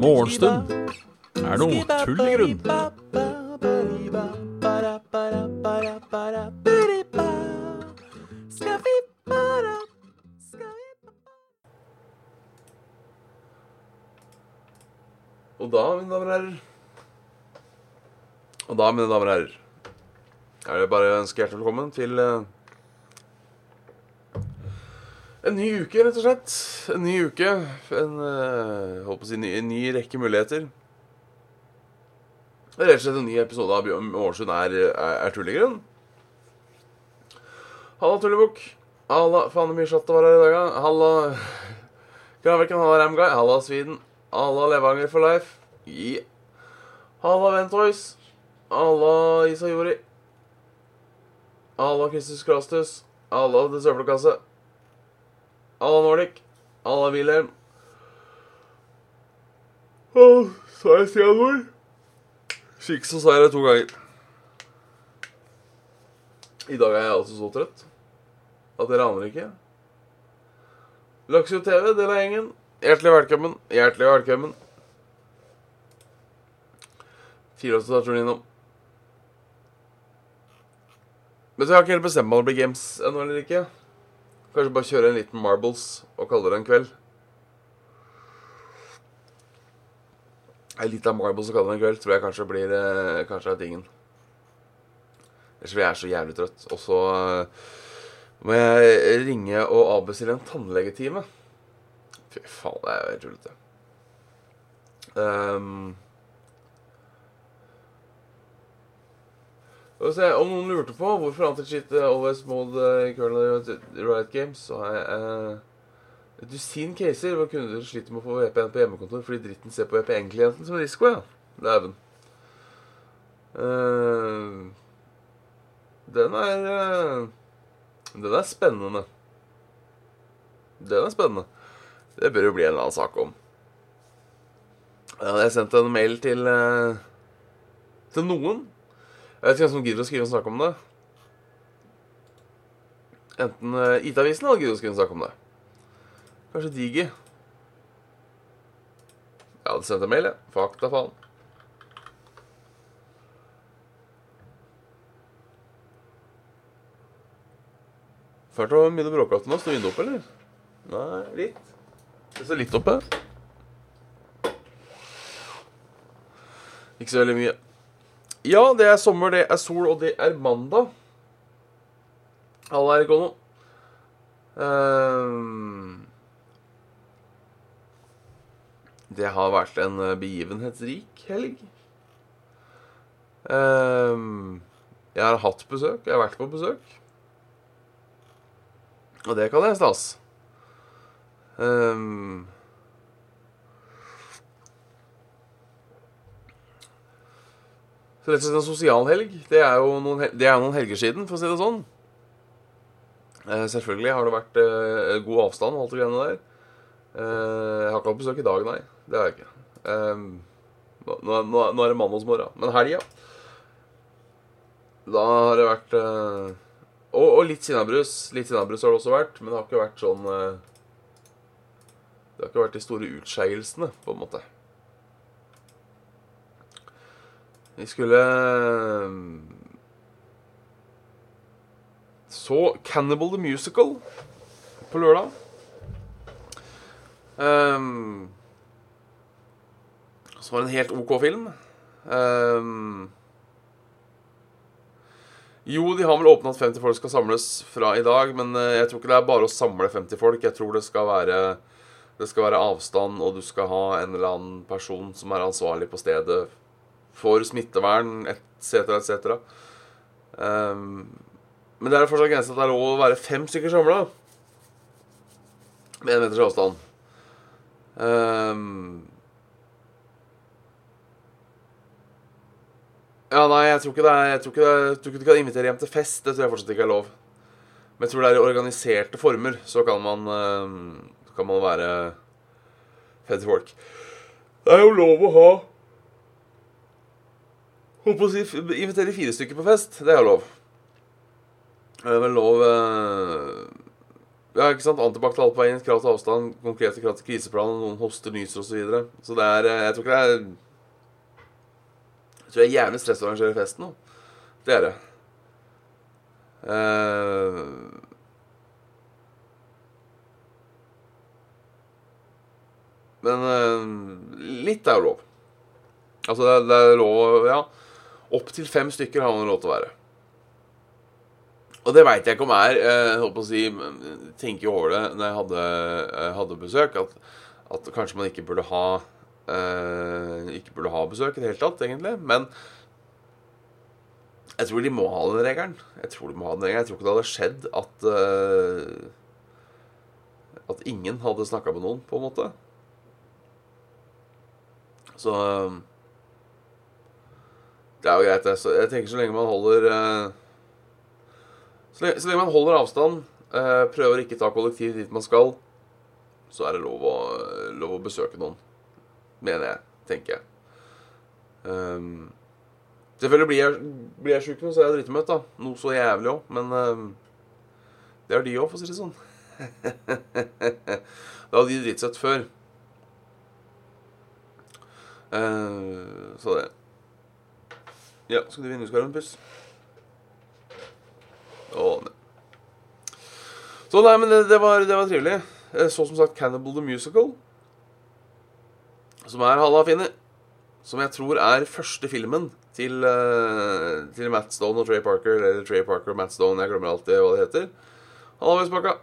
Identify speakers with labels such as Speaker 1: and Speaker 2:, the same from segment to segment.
Speaker 1: Morgenstund er noe tull i grunn.
Speaker 2: Og da, mine damer og herrer Og da, mine damer og herrer, er det bare ønske hjertelig velkommen til en ny uke, rett og slett. En ny uke. En, eh, håper å si, ny, en ny rekke muligheter. Er Rett og slett en ny episode av Bjørn Årsund er, er, er tullegrunn. Halla, tullebukk. Halla, faen mye chatta var her i dag, da. Halla, Granviken. Halla, Ramguy. Halla, Sweden. Halla, Levanger for life. Yeah. Halla, Ventoys. Halla, Isayori. Halla, Kristus Krastus. Halla, Det Søppelkasse. Halla, Nordic. Halla, Wilhelm. Sa jeg Stianor? Slik så sa jeg det to ganger. I dag er jeg altså så trøtt at dere aner ikke. Laksio TV, del av gjengen. Hjertelig velkommen. Hjertelig velkommen. Fire år så turen innom. Men så jeg ikke helt bestemt meg om det blir games ennå eller ikke. Kanskje bare kjøre en liten Marbles og kalle det en kveld. En liten Marbles og kalle det en kveld tror jeg kanskje blir eh, Kanskje er tingen. Ellers vil jeg så jævlig trøtt. Og så eh, må jeg ringe og avbestille en tannlegetime. Fy faen, det er jo helt tullete. Um, se, om noen lurte på hvorfor Anti-Cheat always mode uh, Riot Games, så har jeg uh, et dusin caser hvor kunder sliter med å få VPN på hjemmekontor fordi dritten ser på VPN-klienten som risiko, ja. Dæven. Uh, den er Den er spennende. Den er spennende. Det bør jo bli en eller annen sak om. Jeg sendte en mail til Til noen. Jeg vet ikke hvem som gidder å skrive en sak om det. Enten uh, IT-avisen eller gidder å skrive en sak om det. Kanskje Digi. Jeg hadde sendt en mail, jeg. Fakta, faen. Fælt å begynne å bråke igjen nå. Står vinduet oppe, eller? Nei, litt. Det står litt oppe. Ikke så veldig mye. Ja, det er sommer, det er sol, og det er mandag. Alle er i kono. Ehm, det har vært en eh, begivenhetsrik helg. Um, jeg har hatt besøk. Jeg har vært på besøk. Og det kan jeg stas. Um, så rett og slett en sosial helg. Det er jo noen, hel- er noen helger siden, for å si det sånn. Eh, selvfølgelig har det vært eh, god avstand og alt det greiene der. Eh, jeg har ikke hatt besøk i dag, nei. Det har jeg ikke. Nå, nå, nå nå er det mandagsmorgen. Men helga Da har det vært eh, og, og litt sinnabrus. Litt sinnabrus har det også vært, men det har ikke vært sånn eh, Det har ikke vært de store utskeielsene, på en måte. Vi skulle eh, Så Cannibal the Musical på lørdag. Um, som var en helt OK film. Um, jo, de har vel åpna at 50 folk skal samles fra i dag, men eh, jeg tror ikke det er bare å samle 50 folk. Jeg tror det skal være det skal være avstand, og du skal ha en eller annen person som er ansvarlig på stedet for smittevern etc., etc. Um, men det er fortsatt grensa at det er lov å være fem stykker samla med en meters avstand. Um, Ja, nei, jeg tror er Jeg tror er, jeg tror ikke du kan invitere hjem til fest. Det tror jeg fortsatt ikke er lov. Men jeg tror det er i organiserte former, så kan man um, kan man være fed folk. Det er jo lov å ha Holdt på å si Invitere fire stykker på fest. Det er jo lov. Det er vel lov eh, Ja, ikke sant? Antibac til alt på veien, krav til avstand, konkrete krav til kriseplan, noen hoster, nyser osv. Så, videre. så det er eh, Jeg tror ikke det er Jeg tror jeg er jævlig stress å arrangere festen nå. Det er det. Eh, men eh, litt er jo lov. Altså, det er, det er lov Ja. Opptil fem stykker har man lov til å være. Og det veit jeg ikke om er Jeg holdt å si, tenker jo over det når jeg hadde, eh, hadde besøk, at, at, kanskje man ikke burde ha eh, Ikke burde ha besøk i det hele tatt, egentlig. Men jeg tror de må ha den regelen. Jeg tror de må ha den regelen. Jeg tror ikke det hadde skjedd at eh, At ingen hadde snakka med noen, på en måte. Så uh, Det er jo greit, det. Så jeg tenker så lenge man holder uh, så, lenge, så lenge, man holder avstand, prøver ikke ta kollektiv dit man skal, så er det lov å, lov å besøke noen. Mener jeg. Tenker jeg. Um, Selvfølgelig blir jeg, blir jeg sjuk så er jeg dritmøtt, da. Noe så jævlig òg. Men um, det har de òg, for å si det sånn. da hadde de dritsett før. Uh, så det. Ja, skal du vinduskarmen, puss? Å, nei. Så nei, men det, det, var, det var trivelig. Jeg så som sagt Cannibal the Musical. Som er halva finne. Som jeg tror er første filmen til, uh, til Matt Stone og Trey Parker. Eller Trey Parker og Matt Stone, jeg glemmer alltid hva det heter. Halvveispakka.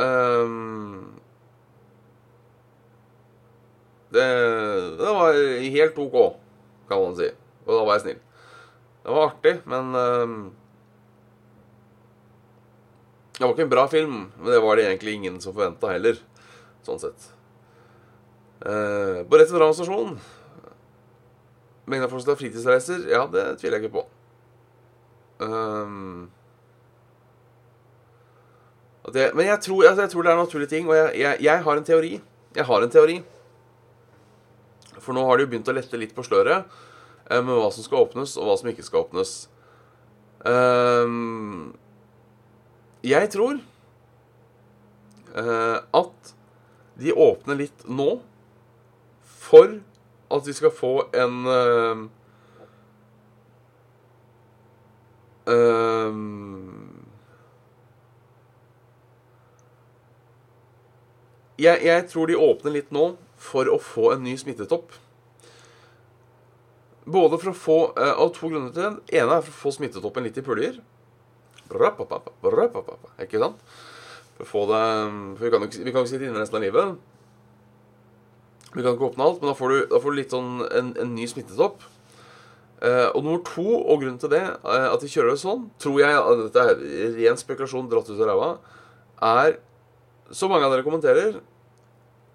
Speaker 2: Um, det, det var helt OK, kan man si. Og da var jeg snill. Det var artig, men uh, Det var ikke en bra film, men det var det egentlig ingen som forventa heller. Sånn sett. Uh, på rett ved stasjon Mengden av folk som tar fritidsreiser, ja, det tviler jeg ikke på. Um, det, men jeg tror, altså, jeg tror, det er en naturlig ting, og jeg, jeg, jeg, har en teori. Jeg har en teori. For nå har det jo begynt å lette litt på sløret med hva som skal åpnes, og hva som ikke skal åpnes. Um, jeg tror uh, at de åpner litt nå for at vi skal få en jeg, jeg, tror de åpner litt nå for å få en ny smittetopp. Både for å få uh, Av to grunner til. Den ene er for å få smittetoppen litt i puljer. Ikke sant? For å få det For vi kan jo ikke, ikke sitte inne resten av livet. Vi kan ikke åpne alt, men da får du, da får du litt sånn en, en ny smittetopp. Uh, og nummer to, og grunnen til det, at de kjører det sånn, tror jeg uh, Dette er ren spekulasjon dratt ut av ræva. Er Så mange av dere kommenterer,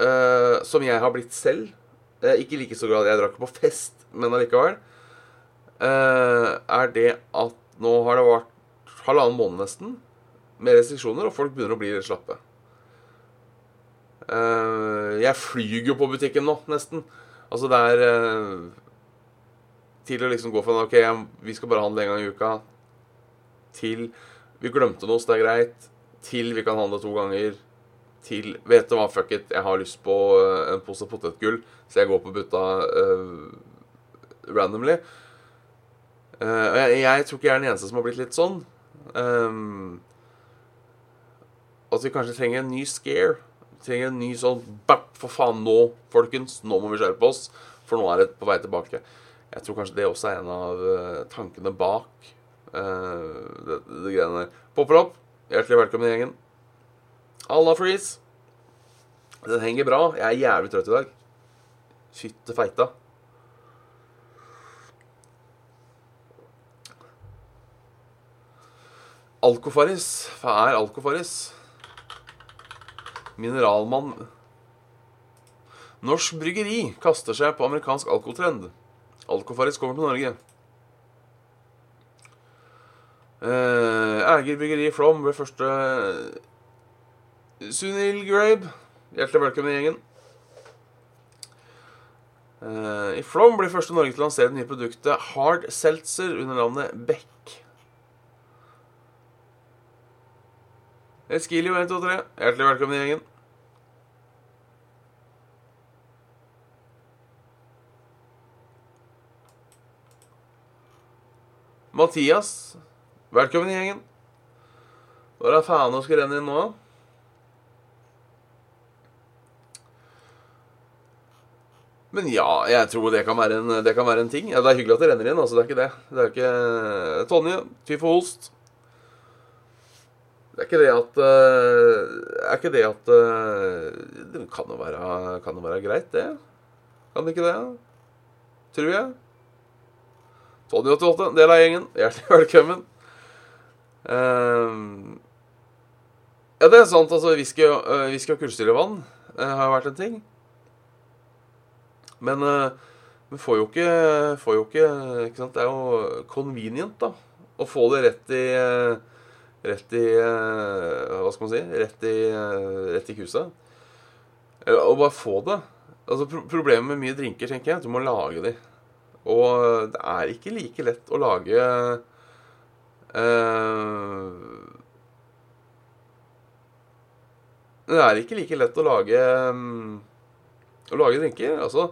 Speaker 2: eh, som jeg har blitt selv Ikke like så grad jeg drakk på fest, men allikevel. er det at nå har det vært halvannen måned nesten med restriksjoner, og folk begynner å bli litt slappe. Uh, jeg flyr jo på butikken nå, nesten. Altså, det er uh, Til å liksom gå fra OK, vi skal bare handle en gang i uka, til vi glemte noe, så det er greit, til vi kan handle to ganger, til Vet du hva, fuck it, jeg har lyst på en pose potetgull, så jeg går på butta randomly. Jeg, jeg, tror ikke jeg er den eneste som har blitt litt sånn. Um, at vi kanskje trenger en ny scare trenger en ny sånn For faen, nå, folkens. Nå må vi skjerpe oss. For nå er det på vei tilbake. Jeg tror kanskje det også er en av uh, tankene bak uh, det, det, greiene der. Popper opp. Hjertelig velkommen i gjengen. Alla freeze. Den henger bra. Jeg er jævlig trøtt i dag. Fytte feita. Alkofaris. Hva er alkofaris? Mineralmann Norsk bryggeri kaster seg på amerikansk alkotrend. Alkofaris kommer til Norge. Eh, Æger bryggeri Flom ble første Sunil Grabe. Hjertelig velkommen i gjengen. Eh, I Flom blir første Norge til å lansere det nye produktet Hard Seltzer under navnet Beck. Eskilio 1, 2, 3. Hjertelig velkommen i gjengen. Mathias, velkommen i gjengen. Hva er faen å skal renne inn nå? Men ja, jeg tror det kan være en, kan være en ting. Ja, det er hyggelig at det renner inn, altså. Det er ikke det. Det er ikke Tonje, Tyfo Holst. Er ikke det at uh, Er ikke det at uh, Det kan jo være, kan jo være greit, det. Kan det ikke det? Tror jeg. Tony 88, del av gjengen. Hjertelig velkommen. Uh, ja, det er sant. Altså, whisky, uh, whisky og kullsyrevann uh, har vært en ting. Men vi får jo ikke, får jo ikke, ikke sant? Det er jo convenient, da. Å få det rett i Rett i Hva skal man si? Rett i, rett i kuset. Og bare få det. Altså, pro Problemet med mye drinker tenker jeg, at du må lage de. Og det er ikke like lett å lage uh, Det er ikke like lett å lage um, Å lage drinker. Altså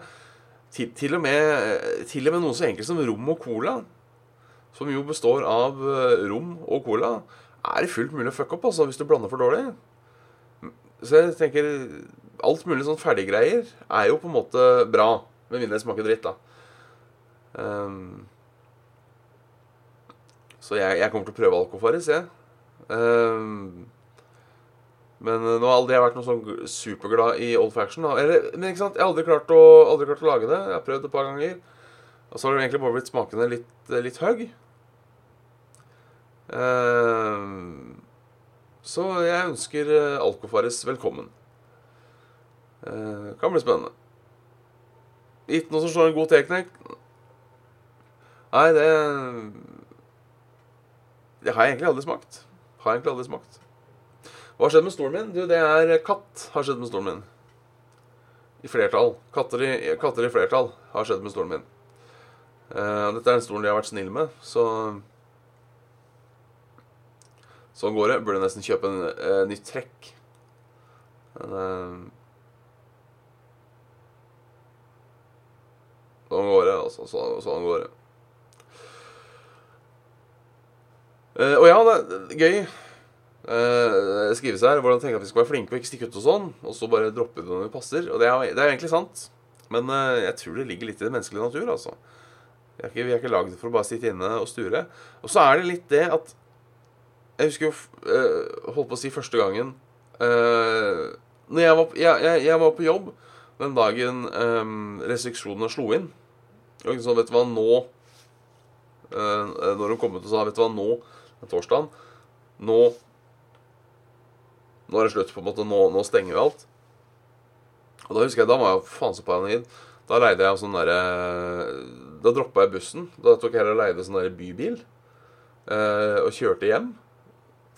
Speaker 2: til, til, og med, til og med noe så enkelt som rom og cola, som jo består av eh, rom og cola, er det fullt mulig å fucke opp altså, hvis du blander for dårlig. Så jeg tenker Alt mulig sånn ferdiggreier er jo på en måte bra, med mindre det smaker dritt, da. Um, så jeg, jeg, kommer til å prøve alkofaris, jeg. Um, men nå har aldri jeg vært noe sånn superglad i old faction. Eller, men ikke sant, jeg har aldri klart, å, aldri klart å lage det. Jeg har prøvd det et par ganger. Og så har det egentlig bare blitt smakende litt, litt høgg. Uh, så jeg ønsker Alkofaris velkommen. Det kan bli spennende. Ikke noe som slår en god teknikk. Nei, det Det har jeg egentlig aldri smakt. Har jeg egentlig aldri smakt. Hva har skjedd med stolen min? Du, det er katt har skjedd med stolen min. I flertall. Katter i, katter i flertall har skjedd med stolen min. Uh, dette er den stolen de har vært snille med, så Sånn går det. Burde nesten kjøpe en uh, nytt trekk. Men uh, Sånn går det, altså. Sånn, sånn går det. Uh, og ja, det er gøy. Uh, skrives her hvordan tenker at vi skal være flinke og ikke stikke ut og sånn. Og så bare droppe det når det passer. Og det er, det er egentlig sant. Men uh, jeg tror det ligger litt i det menneskelige natur, altså. Vi er ikke, vi er ikke lagd for å bare sitte inne og sture. Og så er det litt det at Jeg husker jo uh, Holdt på å si første gangen uh, Når jeg var, jeg, jeg, jeg var, på jobb den dagen um, restriksjonene slo inn. Og sånn, vet du hva, nå Når hun kom ut og sa Vet du hva, nå, torsdagen Nå nå er det slutt, på en måte. Nå, nå stenger vi alt. Og da husker jeg, da var jeg faen så paranoid. Da leide jeg sånn derre Da droppa jeg bussen. Da tok jeg og leide sånn derre bybil. Eh, og kjørte hjem.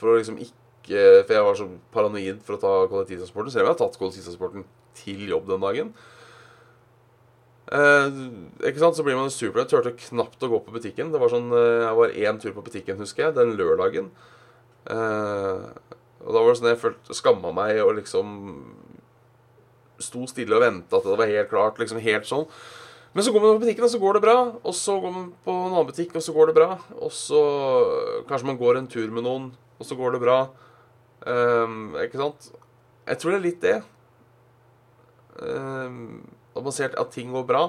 Speaker 2: For å liksom ikke For jeg var så paranoid for å ta kollektivtransporten. Selv om jeg har tatt kollektivtransporten til jobb den dagen. Eh, ikke sant, Så blir man super. Jeg turte knapt å gå på butikken. Det var sånn, eh, Jeg var én tur på butikken, husker jeg, den lørdagen. Eh, og da var det sånn jeg følte skamma meg og liksom sto stille og venta til det var helt klart. liksom helt sånn. Men så går man på butikken, og så går det bra. Og så går man på en annen butikk, og så går det bra. Og så kanskje man går en tur med noen, og så går det bra. Um, ikke sant? Jeg tror det er litt det. Um, at man ser at ting går bra.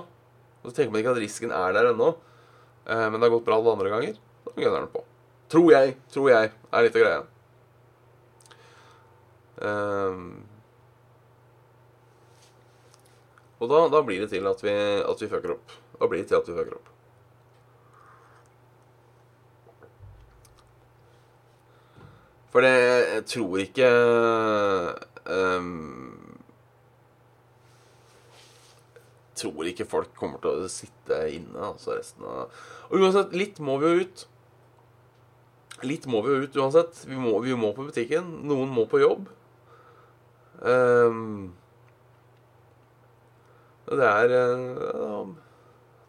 Speaker 2: Og så tenker man ikke at risken er der ennå. Uh, men det har gått bra alle andre ganger. Da gunner den på. Tror jeg. Tror jeg er litt av greia. Um, og da, da, blir det til at vi, at vi fucker opp. Da blir det til at vi fucker opp. For det Jeg tror ikke um, Tror ikke folk kommer til å sitte inne altså resten av Og uansett, litt må vi jo ut. Litt må vi jo ut uansett. Vi må, vi må på butikken. Noen må på jobb. Um, det er ja,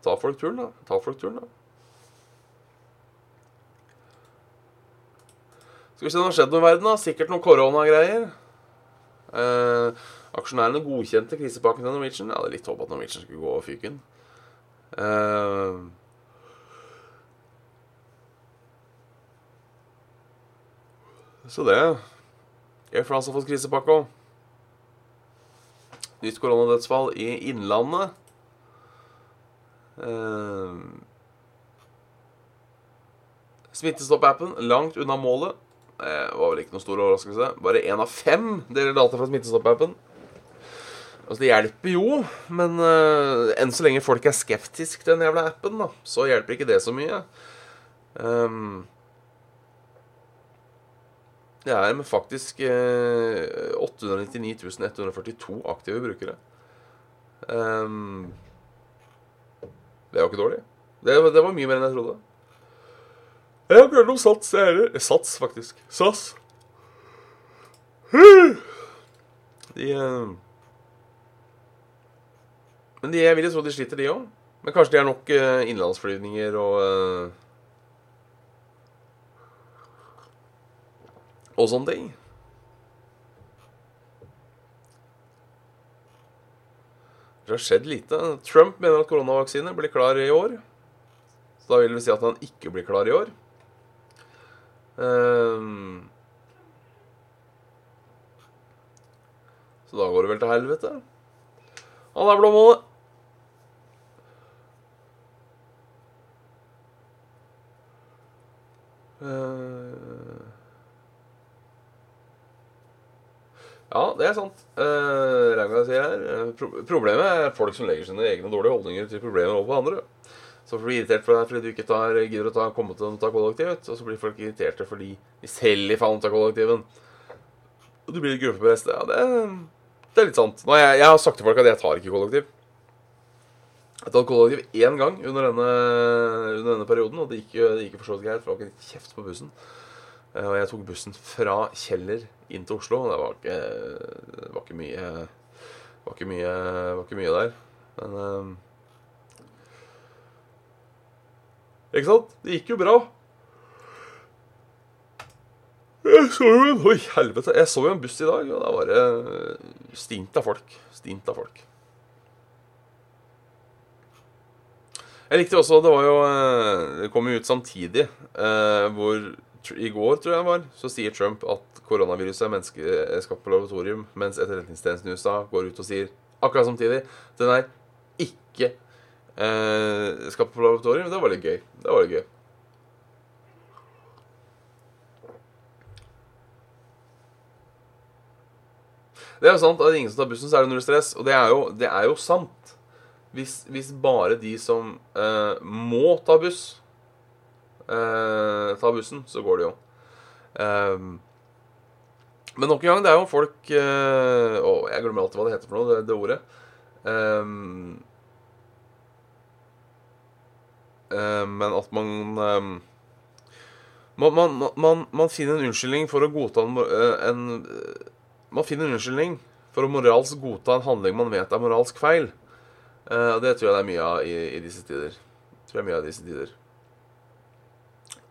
Speaker 2: Ta folk turen, da. Ta folk turen, da. Skal vi se det har skjedd noe i verden, da. Sikkert noen koronagreier. Eh, aksjonærene godkjente krisepakken til Norwegian. Jeg hadde litt håp at Norwegian skulle gå fyken. Eh, så det Air France har fått krisepakke òg. Nytt koronadødsfall i Innlandet. Eh, Smittestopp-appen langt unna målet. Det var vel ikke noen stor overraskelse. Bare én av fem deler data fra Smittestopp-appen. Altså, det hjelper jo, men uh, enn så lenge folk er skeptisk til den jævla appen, da, så hjelper ikke det så mye. Um, det er med faktisk uh, 899 142 aktive brukere. Um, det jo ikke dårlig. Det, det var mye mer enn jeg trodde. Jeg har hørt om Sats, jeg heller. Sats, faktisk. SAS. De um, Men de, jeg vil jo tro de sliter, de òg. Men kanskje de har nok uh, innenlandsflyvninger og uh, Og sånne ting. Det har skjedd lite. Trump mener at koronavaksine blir klar i år. Så da vil vi si at han ikke blir klar i år. Um, så da går det vel til helvete. Han er blåmålet. Uh, ja, det er sant. Uh, Ragnar sier her uh, pro Problemet er folk som legger sine egne dårlige holdninger til problemer over på andre. Så blir du irritert for deg fordi du ikke tar, gidder å ta, komme til å ta kollektivet. Og så blir folk irriterte fordi de selv i faen tar kollektiven. Og du blir gruppeprest. Ja, det, det, er litt sant. Nå, jeg, jeg, har sagt til folk at jeg tar ikke kollektiv. Jeg har kollektiv én gang under denne, under denne, perioden, og det gikk, det gikk for så vidt greit. For det var ikke kjeft på bussen. Eh, og jeg tok bussen fra Kjeller inn til Oslo. Det var ikke, det var ikke mye Det var ikke mye, var ikke mye der. Men eh, Ikke sant? Det gikk jo bra. Jeg så jo en Oi, helvete. Jeg så jo en buss i dag, og da var det stint av folk. Stint av folk. Jeg likte også Det var jo Det kom jo ut samtidig, eh, hvor I går, tror jeg det var, så sier Trump at koronaviruset er menneskeskapt på laboratorium, mens etterretningstjenesten i USA går ut og sier akkurat samtidig den er ikke eh, skapt på laboratorium. Det var litt gøy. Det var litt gøy. Det er jo sant at det er ingen som tar bussen, så er det null stress. Og det er jo, det er jo sant. Hvis, hvis, bare de som eh, må ta buss, eh, ta bussen, så går det jo. Eh, men nok en gang, det er jo folk eh, Å, jeg glemmer alltid hva det heter for noe, det, det ordet. Um, uh, men at man, um, man, man, man, man finner en unnskyldning for å godta en, en Man finner en unnskyldning for å moralsk godta en handling man vet er moralsk feil. Uh, det tror jeg det er mye av i, i disse tider. Tror jeg mye av disse tider.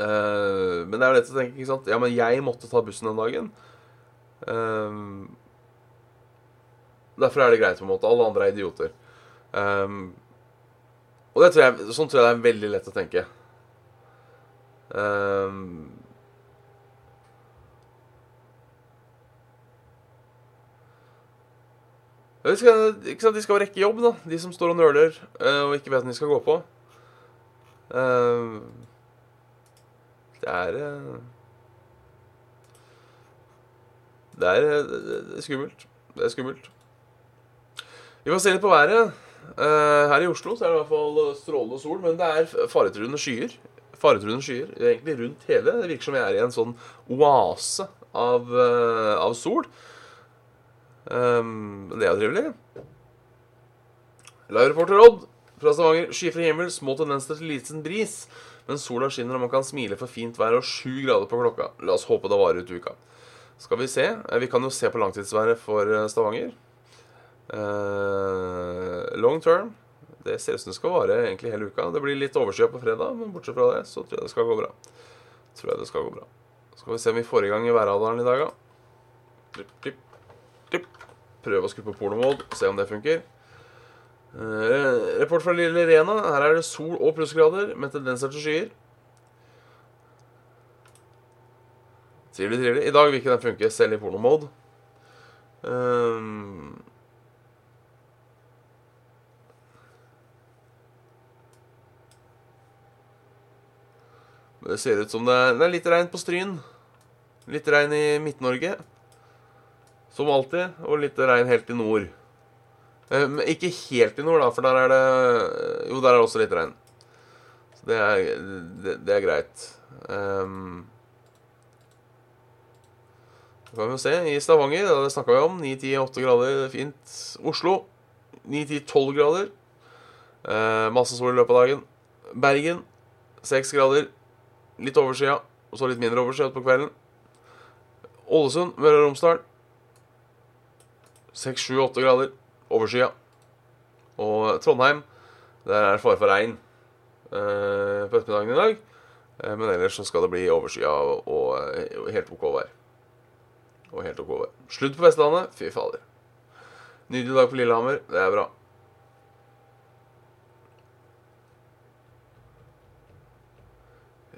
Speaker 2: Uh, men det er lett å tenke, ikke sant Ja, men jeg måtte ta bussen den dagen. Um, derfor er det greit, på en måte. Alle andre er idioter. Um, og det tror jeg, sånn tror jeg det er veldig lett å tenke. Um, de skal, ikke sant, de skal rekke jobb, da. De som står og nøler og ikke vet når de skal gå på. Uh, det er uh, det er, det er, skummelt. Det er skummelt. Vi får se litt på været. Uh, her i Oslo så er det i hvert fall strålende sol, men det er faretruende skyer. Faretruende skyer egentlig rundt hele. Det virker som vi er i en sånn oase av, av sol. Men det er jo trivelig. Live-reporter Odd fra Stavanger. Skyfri himmel, små tendenser til liten bris. Men sola skinner, og man kan smile for fint vær og sju grader på klokka. La oss håpe det varer ut uka. Skal vi se. Vi kan jo se på langtidsværet for Stavanger. Uh, long term. Det ser ut som det skal vare egentlig hele uka. Det blir litt overskyet på fredag, men bortsett fra det så tror jeg det skal gå bra. Tror jeg det skal gå bra. Skal vi se om vi får i gang værradaren i dag, da. Prøve å skru på pornomode, se om det funker. Eh, Rapport fra Lille Rena. Her er det sol og plussgrader med tendenser til skyer. Trivelig, trivelig. I dag vil ikke den funke selv i pornomode. Um, det ser ut som det er, det er litt regn på Stryn. Litt regn i Midt-Norge. Som alltid. Og litt regn helt i nord. Eh, Men ikke helt i nord, da, for der er det Jo, der er det også litt regn. Så det er, det, det er greit. Um, så kan vi jo se. I Stavanger, det snakka vi om. 9-10-8 grader, fint. Oslo 9-10-12 grader. Uh, masse sol i løpet av dagen. Bergen 6 grader. Litt overskya, og så litt mindre overskya på kvelden. Ålesund, Møre og Romsdal 6-7-8 grader. Overskya. Og Trondheim, der er fare for regn eh, på ettermiddagen i dag. Eh, men ellers så skal det bli overskya og, og, og helt OK vær. Og helt OK vær. Sludd på Vestlandet. Fy fader. Nydelig dag på Lillehammer. Det er bra.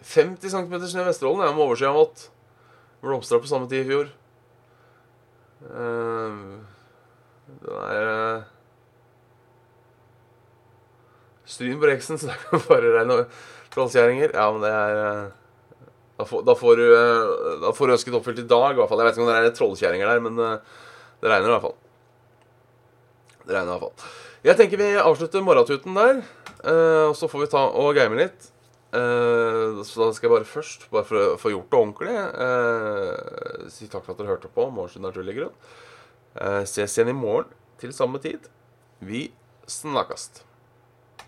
Speaker 2: «50 cm snø i Vesterålen er med overskya vått. Blomstra på samme tid i fjor. Eh, den er uh, Stryn på Reksen, så det kan bare regne trollkjerringer. Ja, men det er uh, da får, da, får du, eh, da får du ønsket oppfylt i dag, i hvert fall. Jeg vet ikke om det er trollkjerringer der, men det regner i hvert fall. Det regner i hvert fall. Jeg tenker vi avslutter morgentuten der. og så får vi ta og game litt. Så da skal jeg bare først, bare for å få gjort det ordentlig, si takk for at dere hørte på Morgenstund naturlig grunn. Eh, ses igjen i morgen til samme tid. Vi snakkast.